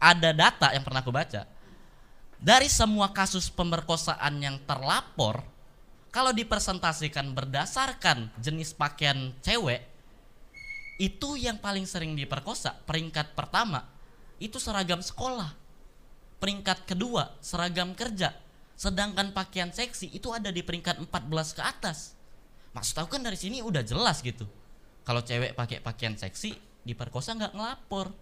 ada data yang pernah aku baca. Dari semua kasus pemerkosaan yang terlapor, kalau dipresentasikan berdasarkan jenis pakaian cewek, itu yang paling sering diperkosa peringkat pertama itu seragam sekolah. Peringkat kedua seragam kerja. Sedangkan pakaian seksi itu ada di peringkat 14 ke atas. Maksud aku kan dari sini udah jelas gitu. Kalau cewek pakai pakaian seksi diperkosa nggak ngelapor.